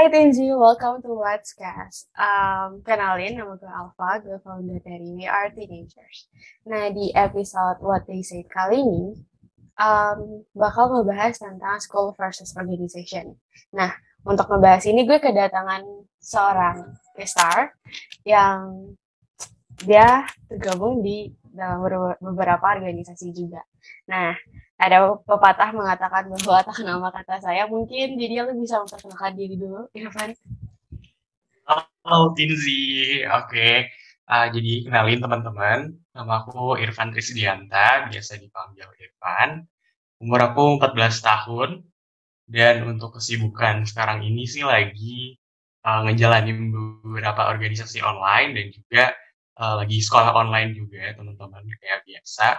Hai Tenji, welcome to Let's Cast. Um, kenalin, nama gue Alfa, gue founder dari We Are Teenagers. Nah, di episode What They Say kali ini, um, bakal ngebahas tentang school versus organization. Nah, untuk ngebahas ini gue kedatangan seorang star yang dia tergabung di dalam beberapa organisasi juga. Nah, ada pepatah mengatakan bahwa tak nama kata saya mungkin jadi lu bisa memperkenalkan diri dulu Irfan. Halo Tinzi, oke. Okay. uh, jadi kenalin teman-teman. Nama aku Irfan Trisdianta biasa dipanggil Irfan. Umur aku 14 tahun. Dan untuk kesibukan sekarang ini sih lagi uh, ngejalanin beberapa organisasi online dan juga uh, lagi sekolah online juga teman-teman kayak biasa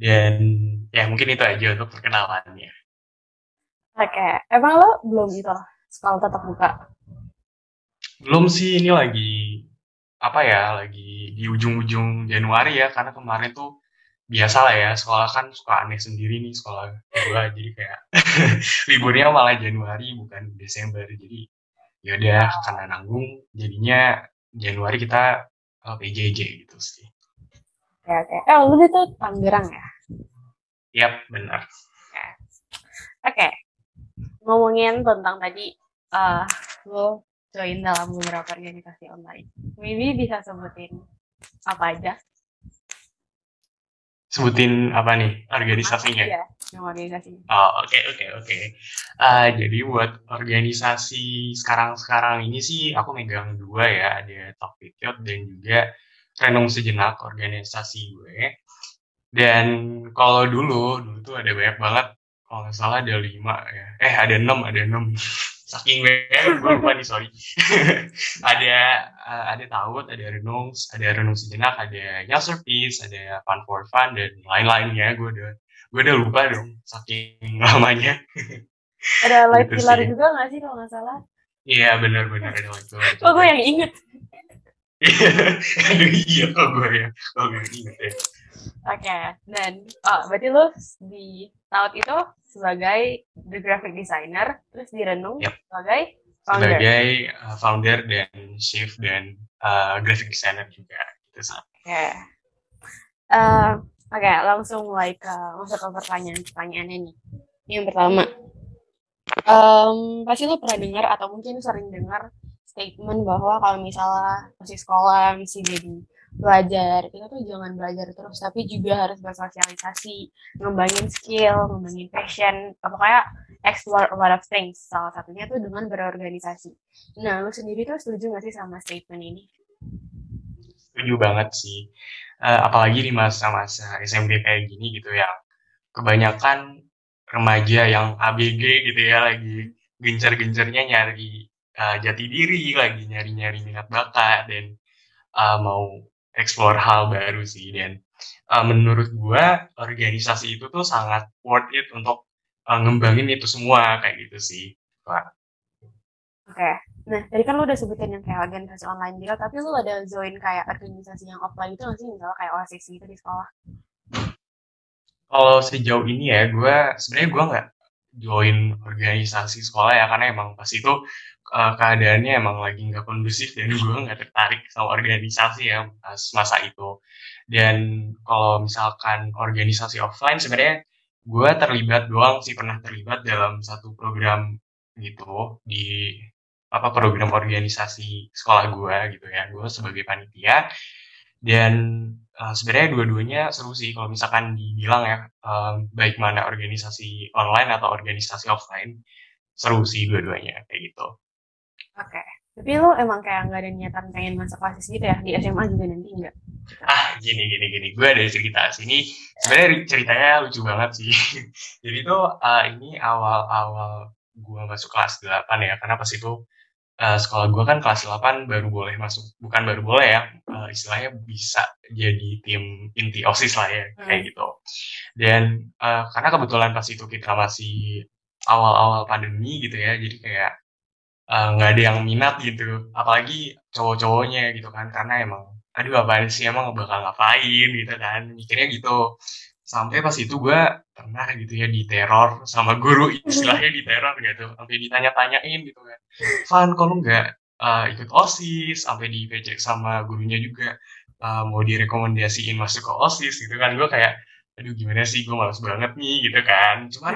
dan ya mungkin itu aja untuk perkenalannya. Oke, okay. emang lo belum itu sekolah tetap buka? Belum sih, ini lagi apa ya, lagi di ujung-ujung Januari ya, karena kemarin tuh biasa lah ya, sekolah kan suka aneh sendiri nih sekolah gua, jadi kayak liburnya malah Januari bukan Desember, jadi ya udah karena nanggung, jadinya Januari kita uh, PJJ gitu sih. Oke, oke. Eh, lu itu Tangerang ya? Yap, benar. Oke. Okay. Ngomongin tentang tadi, uh, lu join dalam beberapa organisasi online. Maybe bisa sebutin apa aja? Sebutin apa nih organisasinya? Iya. Oh, oke, okay, oke, okay, oke. Okay. Uh, jadi buat organisasi sekarang-sekarang ini sih aku megang dua ya, ada Talk dan juga renung sejenak organisasi gue. Dan kalau dulu, dulu tuh ada banyak banget, kalau nggak salah ada lima ya. Eh, ada enam, ada enam. Saking banyak, gue lupa nih, sorry. ada uh, ada Taut, ada Renung, ada Renung Sejenak, ada Service, ada Fun for Fun, dan lain-lainnya. Gue udah gue udah lupa dong, saking lamanya. ada Light gitu Pillar juga nggak sih kalau nggak salah? Iya, benar-benar ada Light Pillar. Oh, gue yang inget. Aduh iya kok gue ya, kok gue inget ya. Oke, okay. dan oh, berarti lu di Taut itu sebagai the graphic designer, terus di Renung yep. sebagai founder. Sebagai uh, founder dan chief dan uh, graphic designer juga. Gitu, Oke. Okay. Uh, Oke, okay, langsung mulai ke masuk ke pertanyaan-pertanyaannya nih. Yang pertama, um, pasti lo pernah dengar atau mungkin sering dengar statement bahwa kalau misalnya masih sekolah masih jadi belajar kita tuh jangan belajar terus tapi juga harus bersosialisasi ngembangin skill ngembangin passion apa kayak explore a lot of things salah satunya tuh dengan berorganisasi. Nah lu sendiri tuh setuju gak sih sama statement ini? Setuju banget sih. Uh, apalagi di masa-masa SMP kayak gini gitu ya kebanyakan remaja yang ABG gitu ya lagi gencar-gencarnya nyari uh, jati diri lagi nyari-nyari minat bakat dan uh, mau explore hal baru sih dan uh, menurut gua organisasi itu tuh sangat worth it untuk uh, ngembangin itu semua kayak gitu sih Pak. Oke, okay. nah tadi kan lu udah sebutin yang kayak organisasi online gitu, tapi lu ada join kayak organisasi yang offline itu nggak sih, misalnya kayak OSIS gitu di sekolah? Kalau sejauh ini ya, gue sebenarnya gue nggak join organisasi sekolah ya karena emang pas itu uh, keadaannya emang lagi nggak kondusif dan gue nggak tertarik sama organisasi ya pas masa itu. Dan kalau misalkan organisasi offline sebenarnya gue terlibat doang sih pernah terlibat dalam satu program gitu di apa program organisasi sekolah gue gitu ya. Gue sebagai panitia. Dan uh, sebenarnya dua-duanya seru sih kalau misalkan dibilang ya um, baik mana organisasi online atau organisasi offline seru sih dua-duanya kayak gitu. Oke, okay. tapi lo emang kayak nggak ada niatan pengen masuk kelas gitu ya di SMA juga nanti enggak? Ah gini gini gini, gue ada cerita sini. Sebenarnya ceritanya lucu banget sih. Jadi tuh uh, ini awal-awal gue masuk kelas 8 ya, karena pas itu uh, sekolah gue kan kelas 8 baru boleh masuk bukan baru boleh ya uh, istilahnya bisa jadi tim inti osis lah ya hmm. kayak gitu dan uh, karena kebetulan pas itu kita masih awal-awal pandemi gitu ya jadi kayak nggak uh, ada yang minat gitu. Apalagi cowok-cowoknya gitu kan. Karena emang aduh apa sih? Emang bakal ngapain? Gitu kan. Mikirnya gitu. Sampai pas itu gue pernah gitu ya diteror sama guru istilahnya diteror gitu. Sampai ditanya-tanyain gitu kan. Van kalau nggak uh, ikut osis? Sampai di PC sama gurunya juga uh, mau direkomendasiin masuk ke osis? Gitu kan. Gue kayak aduh gimana sih? Gue males banget nih. Gitu kan. Cuman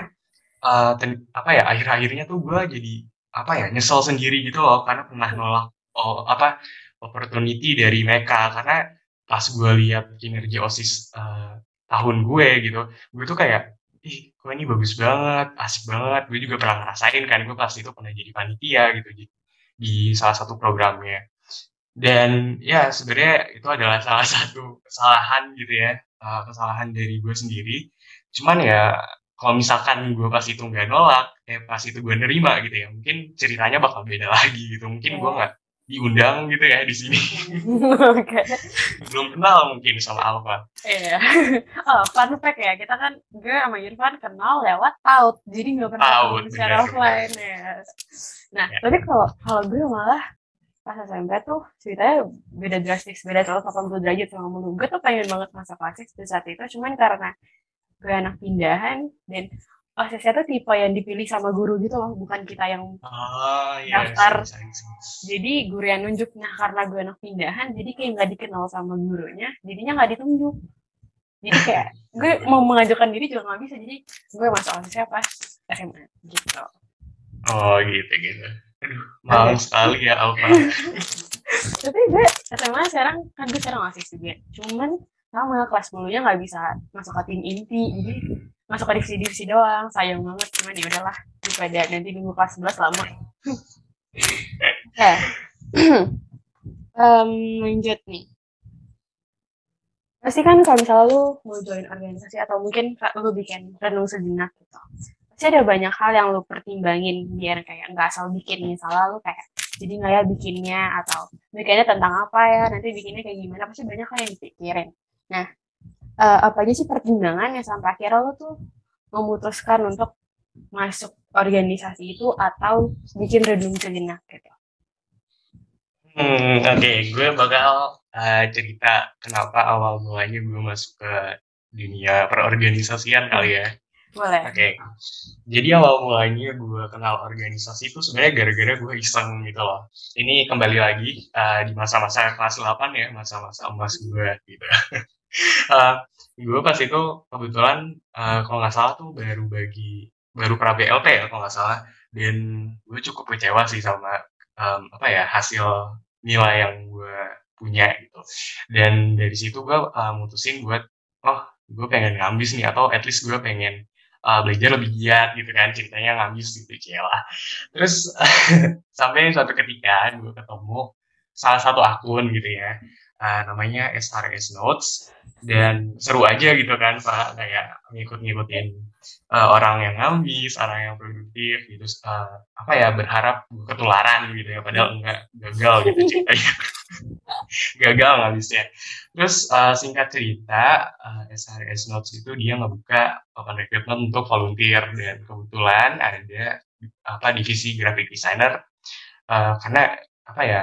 uh, ten, apa ya akhir-akhirnya tuh gue jadi apa ya nyesel sendiri gitu loh karena pernah nolak oh, apa opportunity dari mereka. Karena pas gue lihat kinerja osis uh, tahun gue gitu gue tuh kayak ih gue ini bagus banget asik banget. Gue juga pernah ngerasain kan gue pasti itu pernah jadi panitia gitu di, di salah satu programnya. Dan ya sebenarnya itu adalah salah satu kesalahan gitu ya uh, kesalahan dari gue sendiri. Cuman ya kalau misalkan gue pas itu nggak nolak eh pas itu gue nerima gitu ya mungkin ceritanya bakal beda lagi gitu mungkin gue iya. nggak diundang gitu ya di sini. okay. Belum kenal mungkin sama Alfa. Iya. Oh, fun fact ya, kita kan gue sama Irfan kenal lewat taut, jadi nggak pernah taut, secara offline ya. Nah, yeah. tapi kalau kalau gue malah pas SMP tuh ceritanya beda drastis, beda 180 derajat sama lu. Gue tuh pengen banget masa klasik di saat itu, cuman karena gue anak pindahan dan OSISnya tuh tipe yang dipilih sama guru gitu loh, bukan kita yang oh, iya, daftar. Iya. Jadi guru yang nunjuk, nah karena gue anak pindahan, jadi kayak nggak dikenal sama gurunya, jadinya nggak ditunjuk. Jadi kayak gue mau mengajukan diri juga nggak bisa, jadi gue masuk OSISnya pas SMA gitu. Oh gitu gitu. Aduh, sekali ya Alfa. Tapi gue SMA sekarang kan gue sekarang OSIS juga, cuman sama kelas 10 nya nggak bisa masuk ke tim inti, jadi masuk ke divisi-divisi doang. Sayang banget. Cuman ya udahlah. Daripada nanti nunggu kelas 11 lama. Eh um, lanjut nih. Pasti kan kalau misalnya lu mau join organisasi atau mungkin lu bikin renung sejenak gitu pasti ada banyak hal yang lu pertimbangin biar kayak nggak asal bikin. Misalnya lu kayak jadi nggak ya bikinnya? Atau bikinnya tentang apa ya? Nanti bikinnya kayak gimana? Pasti banyak hal yang dipikirin nah uh, apa aja sih pertimbangan yang sampai akhirnya lo tuh memutuskan untuk masuk organisasi itu atau bikin redung sejenak gitu? Hmm, oke, okay. gue bakal uh, cerita kenapa awal mulanya gue masuk ke dunia perorganisasian kali ya. Boleh. Oke. Okay. Jadi awal mulanya gue kenal organisasi itu sebenarnya gara-gara gue iseng gitu loh. Ini kembali lagi uh, di masa-masa kelas 8 ya, masa-masa emas gue gitu. uh, gue pas itu kebetulan uh, kalau nggak salah tuh baru bagi baru pra BLT ya kalau nggak salah dan gue cukup kecewa sih sama um, apa ya hasil nilai yang gue punya gitu dan dari situ gue uh, mutusin buat oh gue pengen ngambis nih atau at least gue pengen uh, belajar lebih giat gitu kan ceritanya ngambis gitu celah terus sampai suatu ketika gue ketemu salah satu akun gitu ya uh, namanya SRS Notes dan seru aja gitu kan pak kayak ngikut-ngikutin uh, orang yang ngambis orang yang produktif gitu uh, apa ya berharap ketularan gitu ya padahal enggak gagal gitu ceritanya. Gagal ngambisnya terus uh, singkat cerita uh, SRS Notes itu dia ngebuka open recruitment untuk volunteer dan kebetulan ada apa divisi graphic designer. Uh, karena apa ya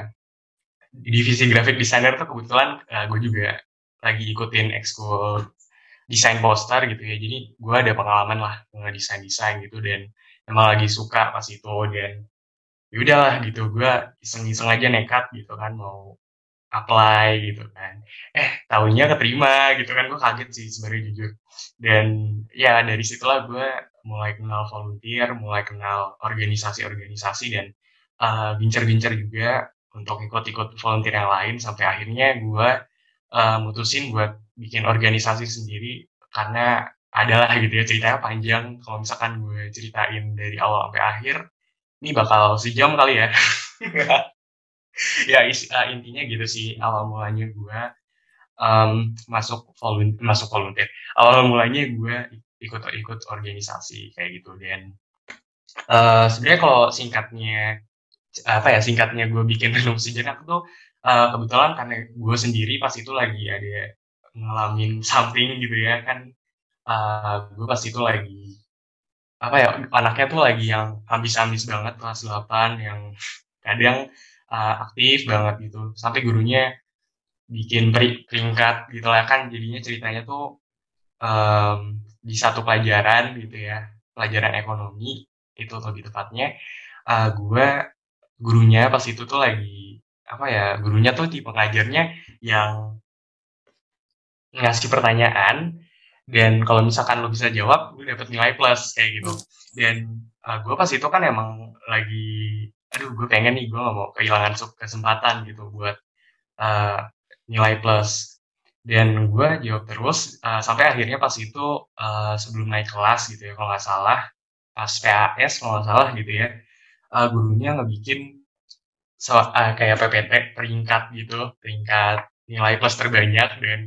divisi graphic designer tuh kebetulan uh, gue juga lagi ikutin ekskul desain poster gitu ya. Jadi gue ada pengalaman lah ngedesain desain gitu dan emang lagi suka pas itu dan yaudah lah gitu gue iseng-iseng aja nekat gitu kan mau apply gitu kan. Eh tahunnya keterima gitu kan gue kaget sih sebenarnya jujur. Dan ya dari situlah gue mulai kenal volunteer mulai kenal organisasi-organisasi dan uh, bincer-bincer juga untuk ikut-ikut volunteer yang lain sampai akhirnya gue uh, mutusin buat bikin organisasi sendiri karena adalah gitu ya ceritanya panjang. Kalau misalkan gue ceritain dari awal sampai akhir ini bakal sejam kali ya ya is, uh, intinya gitu sih awal mulanya gue um, masuk volunteer masuk volunteer. Awal mulanya gue ikut-ikut organisasi kayak gitu dan uh, sebenarnya kalau singkatnya apa ya singkatnya gue bikin renung sejenak tuh uh, kebetulan karena gue sendiri pas itu lagi ada ngalamin something gitu ya kan uh, gue pas itu lagi apa ya anaknya tuh lagi yang ambis-ambis banget kelas 8 yang kadang uh, aktif banget gitu. Sampai gurunya bikin peringkat gitu lah kan. Jadinya ceritanya tuh um, di satu pelajaran gitu ya pelajaran ekonomi itu lebih tepatnya uh, gue gurunya pas itu tuh lagi apa ya gurunya tuh tipe ngajarnya yang ngasih pertanyaan dan kalau misalkan lo bisa jawab lo dapet nilai plus kayak gitu. Dan uh, gue pas itu kan emang lagi aduh gue pengen nih gue gak mau kehilangan kesempatan gitu buat uh, nilai plus. Dan gue jawab terus uh, sampai akhirnya pas itu uh, sebelum naik kelas gitu ya kalau nggak salah pas PAS kalau nggak salah gitu ya uh, gurunya ngebikin so, uh, kayak PPT peringkat gitu peringkat nilai plus terbanyak dan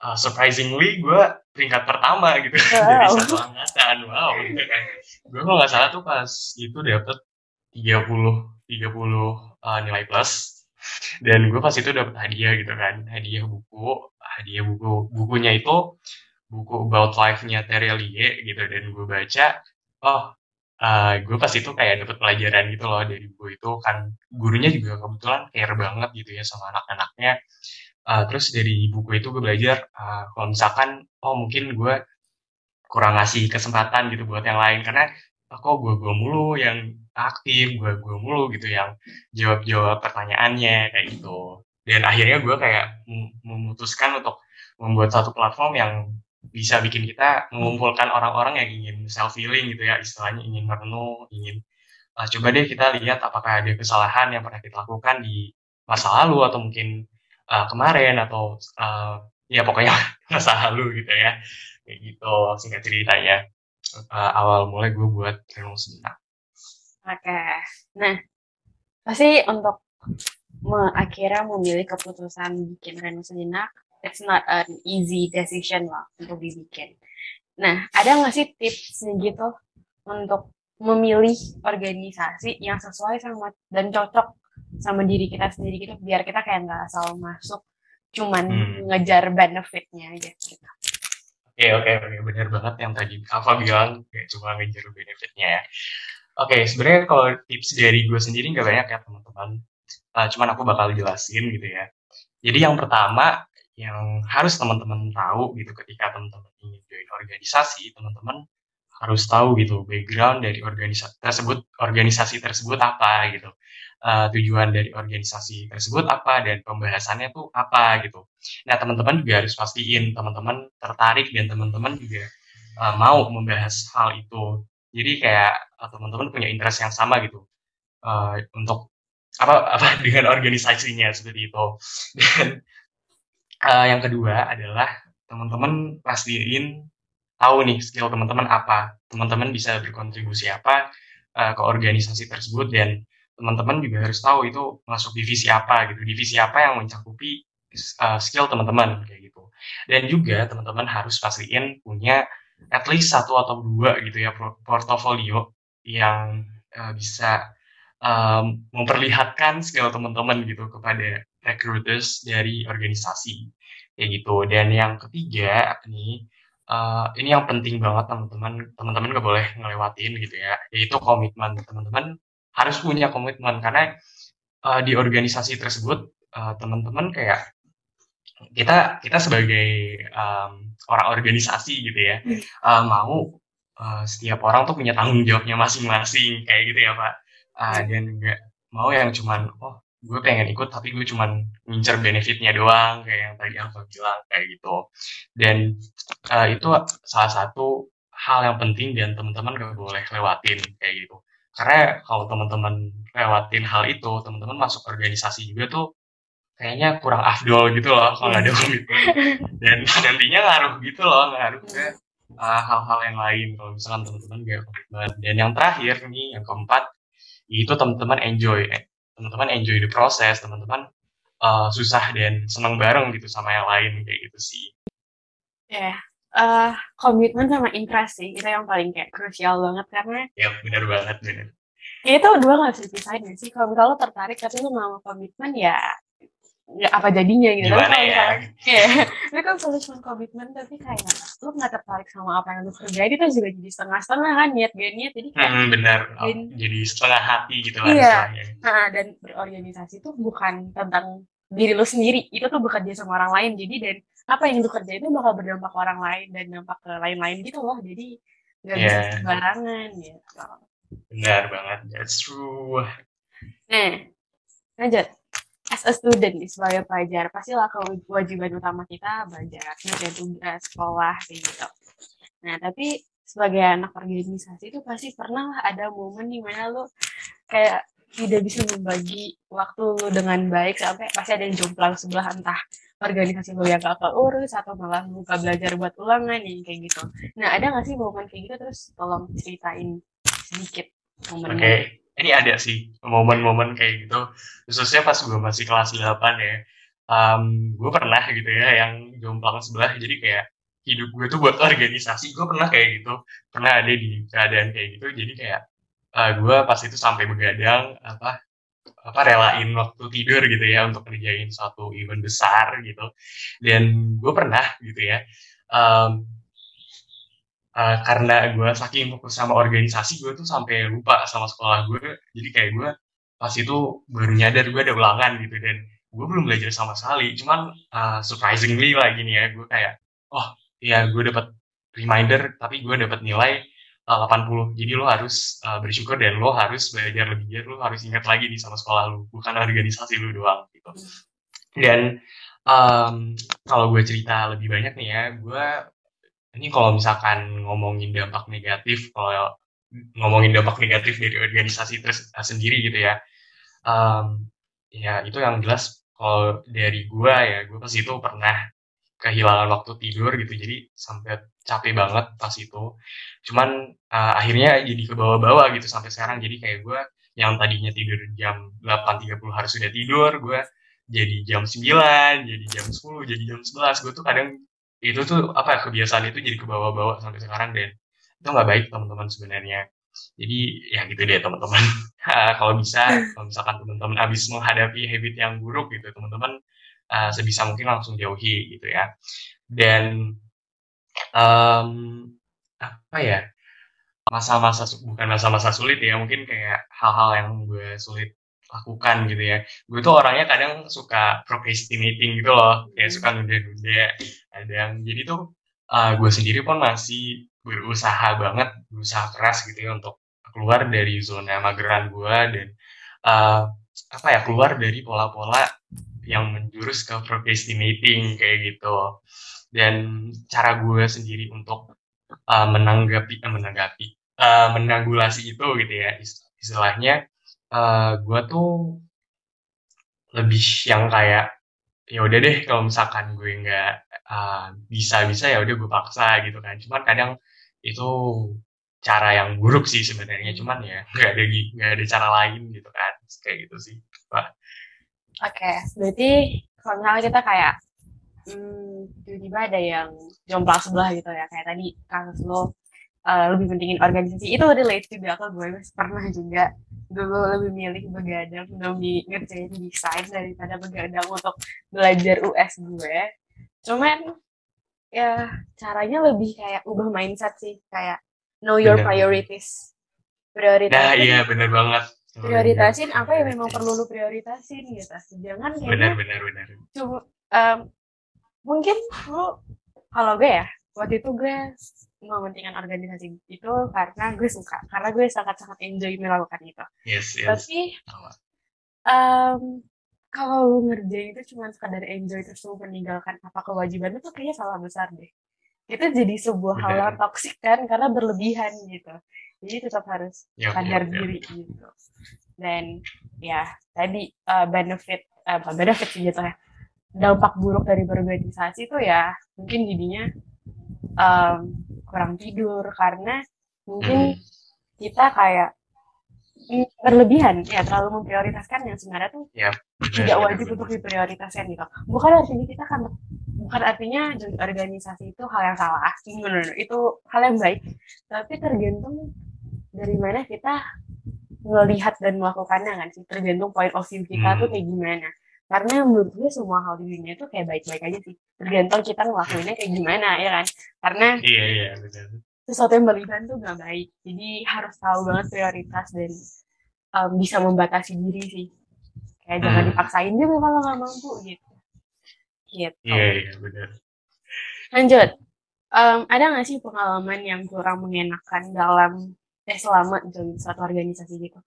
uh, surprisingly gue peringkat pertama gitu. Wow. dari satu angkatan wow gitu kan. Gue kalau nggak salah tuh pas itu dapet 30 30 uh, nilai plus. Dan gue pas itu dapet hadiah gitu kan. Hadiah buku hadiah buku bukunya itu buku about life-nya Terelie gitu. Dan gue baca oh uh, gue pas itu kayak dapet pelajaran gitu loh dari buku itu. Kan gurunya juga kebetulan care banget gitu ya sama anak-anaknya. Uh, terus dari buku itu gue belajar uh, kalau misalkan oh mungkin gue kurang ngasih kesempatan gitu buat yang lain. Karena kok gue gue mulu yang aktif gue gue mulu gitu yang jawab jawab pertanyaannya kayak gitu. Dan akhirnya gue kayak memutuskan untuk membuat satu platform yang bisa bikin kita mengumpulkan orang-orang yang ingin self healing gitu ya istilahnya ingin merenung ingin uh, coba deh kita lihat apakah ada kesalahan yang pernah kita lakukan di masa lalu atau mungkin uh, kemarin atau uh, ya pokoknya masa lalu gitu ya kayak gitu singkat ceritanya uh, awal mulai gue buat renung sejenak. Oke, okay. nah pasti untuk me akhirnya memilih keputusan bikin renung sejenak, it's not an easy decision lah untuk dibikin. Nah, ada nggak sih tipsnya gitu untuk memilih organisasi yang sesuai sama dan cocok sama diri kita sendiri gitu biar kita kayak nggak asal masuk cuman hmm. ngejar benefitnya aja gitu. Oke oke oke benar banget yang tadi Alfa bilang kayak cuma ngejar benefitnya ya. Oke sebenarnya kalau tips dari gue sendiri nggak banyak ya teman-teman. Uh, cuman aku bakal jelasin gitu ya. Jadi yang pertama yang harus teman-teman tahu gitu ketika teman-teman ingin join organisasi, teman-teman harus tahu gitu background dari organisasi tersebut organisasi tersebut apa gitu uh, tujuan dari organisasi tersebut apa dan pembahasannya tuh apa gitu. Nah teman-teman juga harus pastiin teman-teman tertarik dan teman-teman juga uh, mau membahas hal itu. Jadi kayak uh, teman-teman punya interest yang sama gitu uh, untuk apa apa dengan organisasinya seperti itu. Dan uh, yang kedua adalah teman-teman pastiin tahu nih skill teman-teman apa, teman-teman bisa berkontribusi apa uh, ke organisasi tersebut dan teman-teman juga harus tahu itu masuk divisi apa gitu. Divisi apa yang mencakupi uh, skill teman-teman kayak gitu. Dan juga teman-teman harus pastiin punya at least satu atau dua gitu ya portofolio yang uh, bisa um, memperlihatkan skill teman-teman gitu kepada recruiters dari organisasi kayak gitu. Dan yang ketiga nih uh, ini yang penting banget teman-teman. Teman-teman gak boleh ngelewatin gitu ya. Yaitu komitmen. Teman-teman harus punya komitmen. Karena uh, di organisasi tersebut uh, teman-teman kayak kita kita sebagai um, orang organisasi gitu ya uh, mau uh, setiap orang tuh punya tanggung jawabnya masing-masing. Kayak gitu ya pak. Uh, dan nggak mau yang cuman oh gue pengen ikut tapi gue cuman ngincer benefitnya doang kayak yang tadi aku bilang kayak gitu. Dan uh, itu salah satu hal yang penting dan teman-teman gak boleh lewatin kayak gitu. Karena kalau teman-teman lewatin hal itu teman-teman masuk organisasi juga tuh kayaknya kurang afdol gitu loh kalau ada komitmen dan nantinya ngaruh gitu loh ngaruh ke uh, hal-hal yang lain kalau misalkan teman-teman gak komitmen dan yang terakhir nih yang keempat itu teman-teman enjoy teman-teman enjoy the proses teman-teman uh, susah dan senang bareng gitu sama yang lain kayak gitu sih. Ya yeah uh, komitmen sama interest sih itu yang paling kayak krusial banget karena ya benar banget benar. Ya itu dua nggak bisa dipisahin sih? Kalau kalau tertarik tapi lu mau komitmen ya ya apa jadinya gitu. Gimana tapi ya? ya tapi kan kalau cuma komitmen tapi kayak lu nggak tertarik sama apa yang lu kerjain itu juga jadi setengah-setengah kan niat gak niat jadi kayak hmm, benar. Oh, jadi setengah hati gitu lah iya. nah, dan berorganisasi itu bukan tentang diri lu sendiri itu tuh bekerja sama orang lain. Jadi dan apa yang lu kerja itu bakal berdampak ke orang lain dan dampak ke lain-lain gitu loh. Jadi nggak bisa Iya, sembarangan gitu. Benar banget. That's true. nah lanjut as a student nih sebagai pelajar pastilah kewajiban utama kita belajar ngerjain tugas sekolah kayak gitu nah tapi sebagai anak organisasi itu pasti pernah lah ada momen di mana lo kayak tidak bisa membagi waktu lu dengan baik sampai pasti ada yang jomplang sebelah entah organisasi lu yang gak keurus atau malah buka belajar buat ulangan yang kayak gitu. Nah ada gak sih momen kayak gitu terus tolong ceritain sedikit Oke, momennya. Ini ada sih momen-momen kayak gitu. Khususnya pas gue masih kelas 8 ya. Um, gue pernah gitu ya yang jomplang sebelah. Jadi kayak hidup gue tuh buat organisasi. Gue pernah kayak gitu. Pernah ada di keadaan kayak gitu. Jadi kayak uh, gue pas itu sampai begadang apa apa relain waktu tidur gitu ya untuk kerjain suatu event besar gitu. Dan gue pernah gitu ya. Um, uh, karena gue saking fokus sama organisasi gue tuh sampai lupa sama sekolah gue jadi kayak gue pas itu baru nyadar gue ada ulangan gitu dan gue belum belajar sama sekali. Cuman uh, surprisingly lagi nih ya gue kayak oh ya gue dapat reminder tapi gue dapat nilai uh, 80 jadi lo harus uh, bersyukur dan lo harus belajar lebih. Lo harus ingat lagi nih sama sekolah lo bukan organisasi lo doang. Gitu. Dan um, kalau gue cerita lebih banyak nih ya gue ini kalau misalkan ngomongin dampak negatif, kalau ngomongin dampak negatif dari organisasi eh, sendiri gitu ya, um, ya itu yang jelas kalau dari gua ya, gue pas itu pernah kehilangan waktu tidur gitu, jadi sampai capek banget pas itu. Cuman uh, akhirnya jadi ke bawah-bawah gitu sampai sekarang. Jadi kayak gue yang tadinya tidur jam 8.30 harus sudah tidur, gue jadi jam 9, jadi jam 10, jadi jam 11. Gue tuh kadang itu tuh apa ya, kebiasaan itu jadi ke bawah-bawah sampai sekarang dan itu nggak baik teman-teman sebenarnya. Jadi ya gitu deh teman-teman. kalau bisa, kalau misalkan teman-teman habis menghadapi habit yang buruk gitu, teman-teman uh, sebisa mungkin langsung jauhi gitu ya. Dan um, apa ya masa-masa bukan masa-masa sulit ya mungkin kayak hal-hal yang gue sulit lakukan gitu ya. Gue tuh orangnya kadang suka procrastinating gitu loh kayak suka nunda-nunda kadang. Jadi tuh uh, gue sendiri pun masih berusaha banget berusaha keras gitu ya untuk keluar dari zona mageran gue dan uh, apa ya keluar dari pola-pola yang menjurus ke procrastinating kayak gitu. Dan cara gue sendiri untuk uh, menanggapi uh, menanggapi uh, menanggulangi itu gitu ya istilahnya uh, gue tuh lebih yang kayak ya udah deh kalau misalkan gue nggak uh, bisa bisa ya udah gue paksa gitu kan. Cuman kadang itu cara yang buruk sih sebenarnya. Cuman ya nggak ada nggak ada cara lain gitu kan. Kayak gitu sih Oke, okay, berarti kalau misalnya kita kayak hmm, tiba-tiba ada yang jomplang sebelah gitu ya. Kayak tadi kasus lo uh, lebih pentingin organisasi. Itu relate juga ke gue pernah juga dulu lebih milih begadang demi ngerjain desain daripada begadang untuk belajar US gue. Cuman ya caranya lebih kayak ubah mindset sih kayak know your Bener. priorities. Nah prioritasin iya bener banget. Prioritasin apa yang memang perlu lu prioritasin gitu. Jangan benar kayaknya benar benar cuma em, mungkin lu kalau gue ya waktu itu gue mementingkan organisasi itu karena gue suka karena gue sangat-sangat enjoy melakukan itu. Yes yes. Tapi em, kalau lu ngerjain itu cuma sekadar enjoy terus lu meninggalkan apa kewajiban itu kayaknya salah besar deh. Itu jadi sebuah hal yang toksik kan karena berlebihan gitu. Jadi tetap harus Yap, sadar yap, yap. diri gitu. Dan ya tadi uh, benefit uh, bukan benefit sih gitu ya dampak buruk dari berorganisasi itu ya mungkin jadinya um, kurang tidur karena mungkin Hmm. kita kayak berlebihan ya terlalu memprioritaskan yang sebenarnya tuh benar, tidak wajib untuk diprioritaskan gitu bukan artinya kita kan bukan artinya organisasi itu hal yang salah no, no, no. itu hal yang baik tapi tergantung dari mana kita melihat dan melakukannya kan sih tergantung point of view kita Hmm. tuh kayak gimana karena menurut gue semua hal di dunia itu kayak baik-baik aja sih tergantung kita ngelakuinnya kayak gimana ya kan karena Iya iya benar. sesuatu yang berlebihan tuh gak baik jadi harus tahu banget prioritas dan um, bisa membatasi diri sih kayak jangan Hmm. dipaksain juga kalau nggak mampu gitu gitu Iya iya benar. Lanjut. Um, ada nggak sih pengalaman yang kurang mengenakan dalam eh selama join suatu organisasi gitu?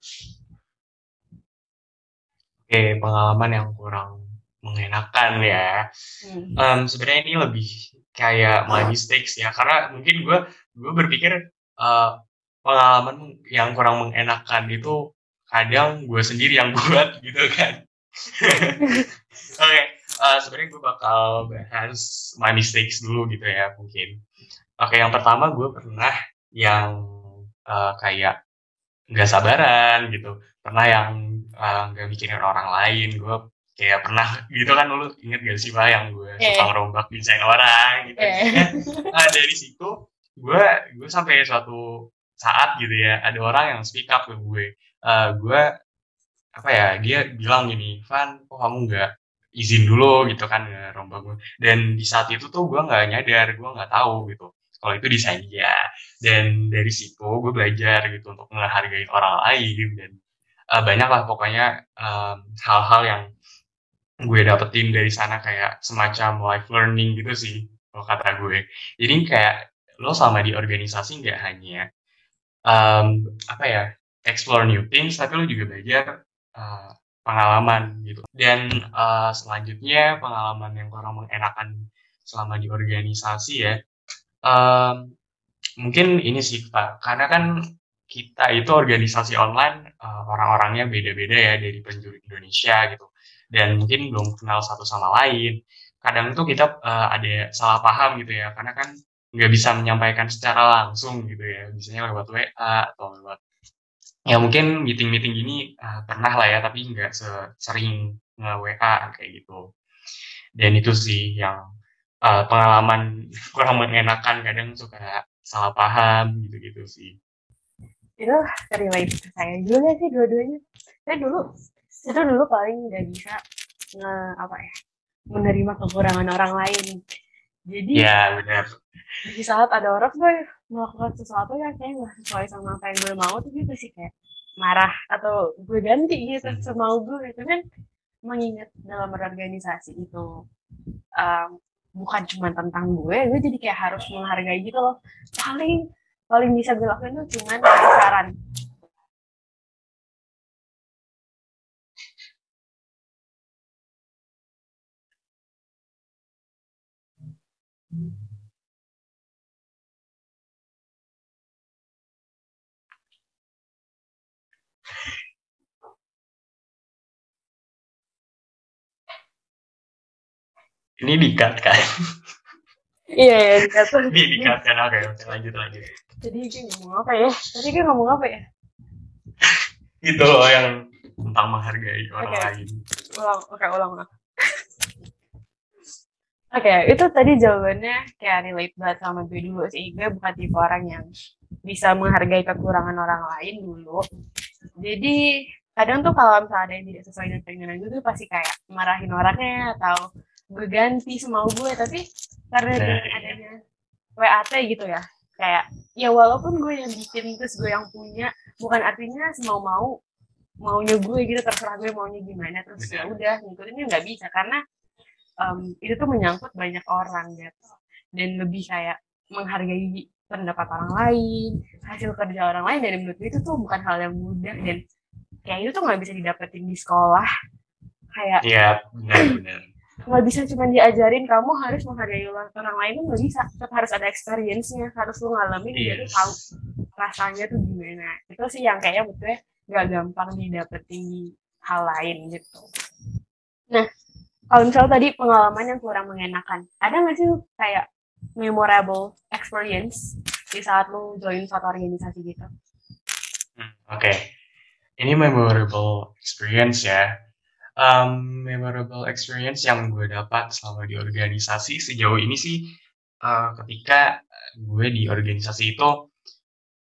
Oke, pengalaman yang kurang mengenakan ya. Hmm. Um, Sebenarnya ini lebih kayak my mistakes ya, karena mungkin gue gue berpikir uh, pengalaman yang kurang mengenakan itu kadang gue sendiri yang buat gitu kan. Oke, okay, uh, sebenarnya gue bakal bahas my mistakes dulu gitu ya mungkin. Oke, okay, yang pertama gue pernah yang uh, kayak nggak sabaran gitu. Pernah yang nggak uh, mikirin orang lain. Gue kayak pernah gitu kan dulu inget gak sih pak yang gue yeah. suka ngerombak desain orang gitu. Yeah. nah, dari situ gue gue sampai suatu saat gitu ya ada orang yang speak up ke gue. Uh, gue apa ya dia bilang gini Van kok kamu nggak izin dulu gitu kan ngerombak gue dan di saat itu tuh gue nggak nyadar gue nggak tahu gitu kalau itu desain dia dan dari situ gue belajar gitu untuk menghargai orang lain dan uh, banyak lah pokoknya hal-hal um, yang gue dapetin dari sana kayak semacam life learning gitu sih kalau kata gue jadi kayak lo sama di organisasi nggak hanya um, apa ya explore new things tapi lo juga belajar uh, pengalaman gitu. Dan uh, selanjutnya pengalaman yang kurang mengenakan selama di organisasi ya, um, mungkin ini sih Pak, karena kan kita itu organisasi online uh, orang-orangnya beda-beda ya dari penjuru Indonesia gitu, dan mungkin belum kenal satu sama lain. Kadang tuh kita uh, ada salah paham gitu ya, karena kan nggak bisa menyampaikan secara langsung gitu ya, biasanya lewat WA atau lewat ya mungkin meeting-meeting gini uh, pernah lah ya tapi nggak sering nge-WA kayak gitu. Dan itu sih yang uh, pengalaman kurang mengenakan kadang suka salah paham gitu-gitu sih itu relate ke saya juga sih dua-duanya. Saya dulu itu dulu paling nggak bisa nge apa ya menerima kekurangan orang lain. Jadi ya benar. di saat ada orang gue melakukan sesuatu yang kayak nggak sesuai sama apa yang gue mau tuh gitu sih kayak marah atau gue ganti gitu hmm. semau gue. Itu kan mengingat dalam berorganisasi itu um, bukan cuma tentang gue gue jadi kayak harus menghargai gitu loh. Paling paling bisa gue lakuin tuh cuma saran Ini dikat kan? Iya, iya dikat. Ini dikat kan? Oke, oke lanjut lanjut. Jadi gue ngomong apa ya? Tadi gue ngomong apa ya? Itu loh yang tentang menghargai orang okay. lain. Ulang, oke okay, ulang ulang. Oke, okay, itu tadi jawabannya kayak relate banget sama gue dulu sih. Gue bukan tipe orang yang bisa menghargai kekurangan orang lain dulu. Jadi kadang tuh kalau misalnya ada yang tidak sesuai dengan keinginan gue tuh pasti kayak marahin orangnya atau gue ganti semau gue tapi karena nah, iya. adanya WAT gitu ya kayak ya walaupun gue yang bikin terus gue yang punya bukan artinya semau mau maunya gue gitu terserah gue maunya gimana terus ya udah ngikutinnya nggak bisa karena um, itu tuh menyangkut banyak orang gitu dan lebih kayak menghargai pendapat orang lain hasil kerja orang lain dan menurut gue itu tuh bukan hal yang mudah dan kayak itu tuh nggak bisa didapetin di sekolah kayak iya benar-benar nggak bisa cuma diajarin kamu harus menghargai orang lain nggak bisa. Tetap harus ada experience-nya harus lu ngalamin yes. jadi tahu rasanya tuh gimana. Itu sih yang kayaknya betulnya nggak gampang didapetin di hal lain gitu. Nah kalau misalnya tadi pengalaman yang kurang mengenakan ada nggak sih kayak memorable experience di saat lu join suatu organisasi gitu? Hmm, oke. Okay. ini memorable experience ya um, memorable experience yang gue dapat selama di organisasi sejauh ini sih uh, ketika gue di organisasi itu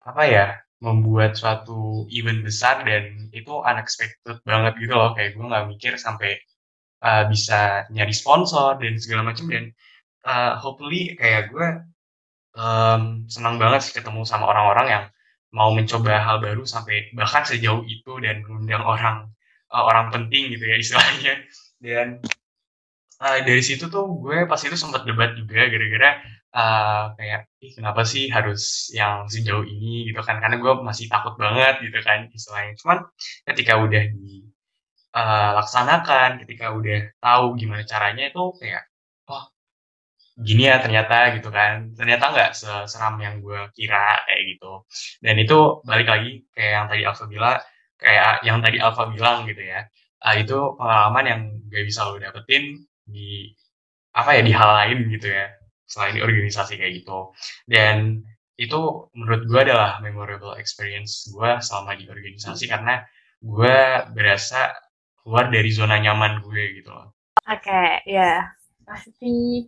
apa ya membuat suatu event besar dan itu unexpected banget gitu loh. Kayak gue nggak mikir sampai uh, bisa nyari sponsor dan segala macam dan uh, hopefully kayak gue um, senang banget sih ketemu sama orang-orang yang mau mencoba hal baru sampai bahkan sejauh itu dan mengundang orang uh, orang penting gitu ya istilahnya. Dan uh, dari situ tuh gue pas itu sempat debat juga gara-gara uh, kayak ih kenapa sih harus yang sejauh ini? Gitu kan karena gue masih takut banget gitu kan istilahnya. Cuman ketika udah dilaksanakan ketika udah tahu gimana caranya itu kayak oh gini ya ternyata gitu kan. Ternyata nggak seseram yang gue kira kayak gitu. Dan itu balik lagi kayak yang tadi Alfa bilang kayak yang tadi Alfa bilang gitu ya. Uh, itu pengalaman yang gak bisa lo dapetin di apa ya di hal lain gitu ya selain di organisasi kayak gitu. Dan itu menurut gue adalah memorable experience gue selama di organisasi karena gue berasa keluar dari zona nyaman gue gitu loh. Oke, okay, ya. Pasti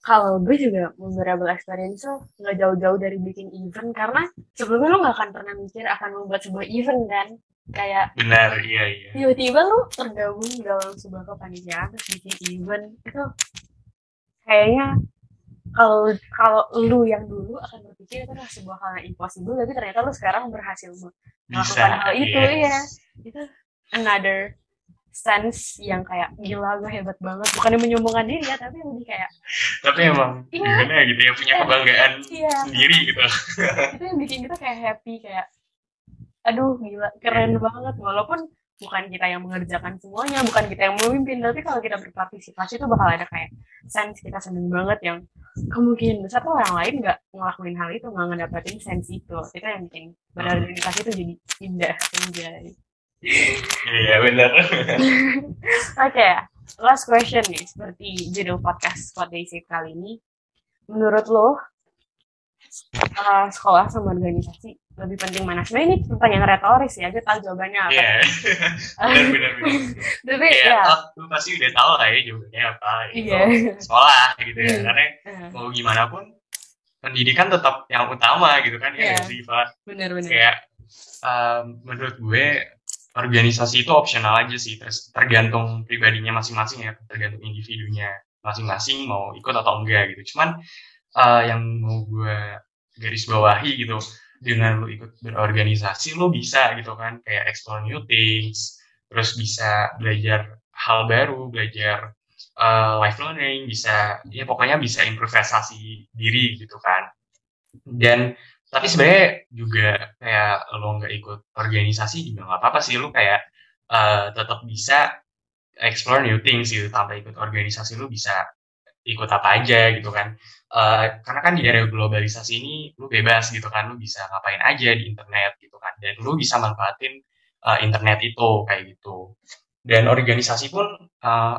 kalau gue juga memorable experience tuh nggak jauh-jauh dari bikin event karena sebelumnya lo nggak akan pernah mikir akan membuat sebuah event kan kayak benar iya iya. tiba-tiba lu tergabung dalam sebuah kepanitiaan terus bikin event itu kayaknya kalau kalau lu yang dulu akan berpikir itu adalah sebuah hal yang impossible tapi ternyata lu sekarang berhasil melakukan hal itu yes. ya itu another sense yang kayak gila gue hebat banget. Bukan yang menyombongkan diri ya tapi lebih kayak tapi emang iya, gimana gitu ya punya kebanggaan iya. sendiri gitu. Itu yang bikin kita kayak happy kayak aduh gila keren yeah. banget walaupun bukan kita yang mengerjakan semuanya, bukan kita yang memimpin, tapi kalau kita berpartisipasi itu bakal ada kayak sense kita seneng banget yang kemungkinan besar tuh orang lain nggak ngelakuin hal itu, nggak ngedapetin sense itu. Itu yang bikin berorganisasi itu jadi indah menjadi. Iya benar. Oke, last question nih, seperti judul podcast What They Say kali ini. Menurut lo, uh, sekolah sama organisasi lebih penting mana sebenarnya ini pertanyaan retoris ya aja tahu jawabannya apa yeah. benar benar tapi ya, ya. Oh, lu pasti udah tahu lah ya jawabannya apa gitu. yeah. sekolah gitu ya hmm. karena uh. mau gimana pun pendidikan tetap yang utama gitu kan yeah. ya sih Pak benar benar kayak um, menurut gue organisasi itu opsional aja sih terus tergantung pribadinya masing-masing ya tergantung individunya masing-masing mau ikut atau enggak gitu cuman uh, yang mau gue garis bawahi gitu dengan lu ikut berorganisasi lu bisa gitu kan kayak explore new things terus bisa belajar hal baru belajar uh, life learning bisa ya pokoknya bisa improvisasi diri gitu kan. Dan tapi sebenarnya juga kayak lo nggak ikut organisasi juga nggak apa-apa sih lu kayak uh, tetap bisa explore new things gitu tanpa ikut organisasi lu bisa ikut apa aja gitu kan. Uh, karena kan di era globalisasi ini lu bebas gitu kan lu bisa ngapain aja di internet gitu kan. Dan lu bisa manfaatin uh, internet itu kayak gitu. Dan organisasi pun uh,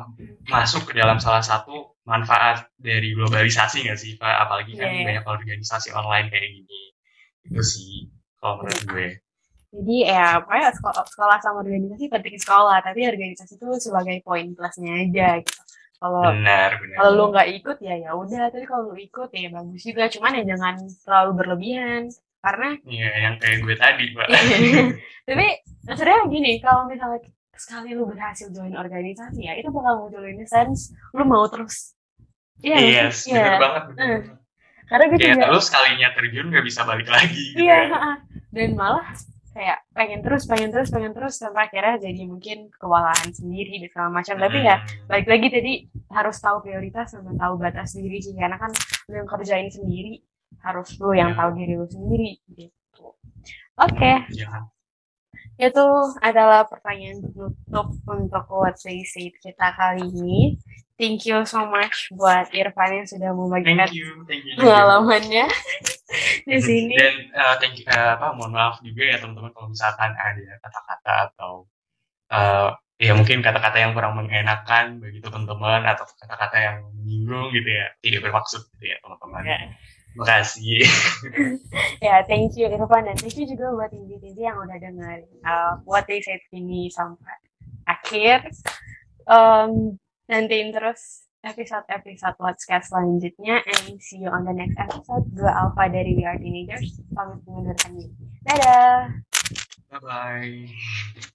masuk ke dalam salah satu manfaat dari globalisasi nggak sih pak? Apalagi kan yeah. banyak organisasi online kayak gini. Itu sih kalau menurut gue. Jadi ya pokoknya sekolah, sekolah sama organisasi penting sekolah. Tapi organisasi itu sebagai poin plusnya aja gitu kalau kalau lu nggak ikut ya ya udah. Tapi kalau lu ikut ya bagus juga. Cuman ya jangan terlalu berlebihan. Karena iya yang kayak gue tadi pak. Tapi sebenarnya gini kalau misalnya sekali lu berhasil join organisasi ya itu bakal munculin sense lu mau terus. Iya yes, iya, bener banget bener. Uh. karena gue ya, juga lu sekalinya terjun gak bisa balik lagi gitu iya ya. dan malah kayak pengen terus pengen terus pengen terus sampai akhirnya jadi mungkin kewalahan sendiri dan segala macam tapi ya hmm. balik lagi tadi harus tahu prioritas sama tahu batas diri sih karena kan lu yang kerjain sendiri harus lu yang tahu diri lu sendiri gitu oke okay. ya. Itu adalah pertanyaan tutup untuk what say kita kali ini thank you so much buat Irfan yang sudah membagikan pengalamannya di sini. Dan uh, thank you, uh, apa, mohon maaf juga ya teman-teman kalau misalkan ada kata-kata atau uh, ya mungkin kata-kata yang kurang mengenakan bagi teman-teman atau kata-kata yang menyinggung gitu ya tidak bermaksud gitu ya teman-teman. Yeah. Terima kasih. ya, thank you Irfan dan thank you juga buat Indi yang udah dengerin uh, what they said ini sampai akhir. Um, nantiin terus episode-episode podcast selanjutnya and see you on the next episode. Gue Alpha dari We Are Teenagers. Pamit mengundurkan diri. Dadah! Bye-bye.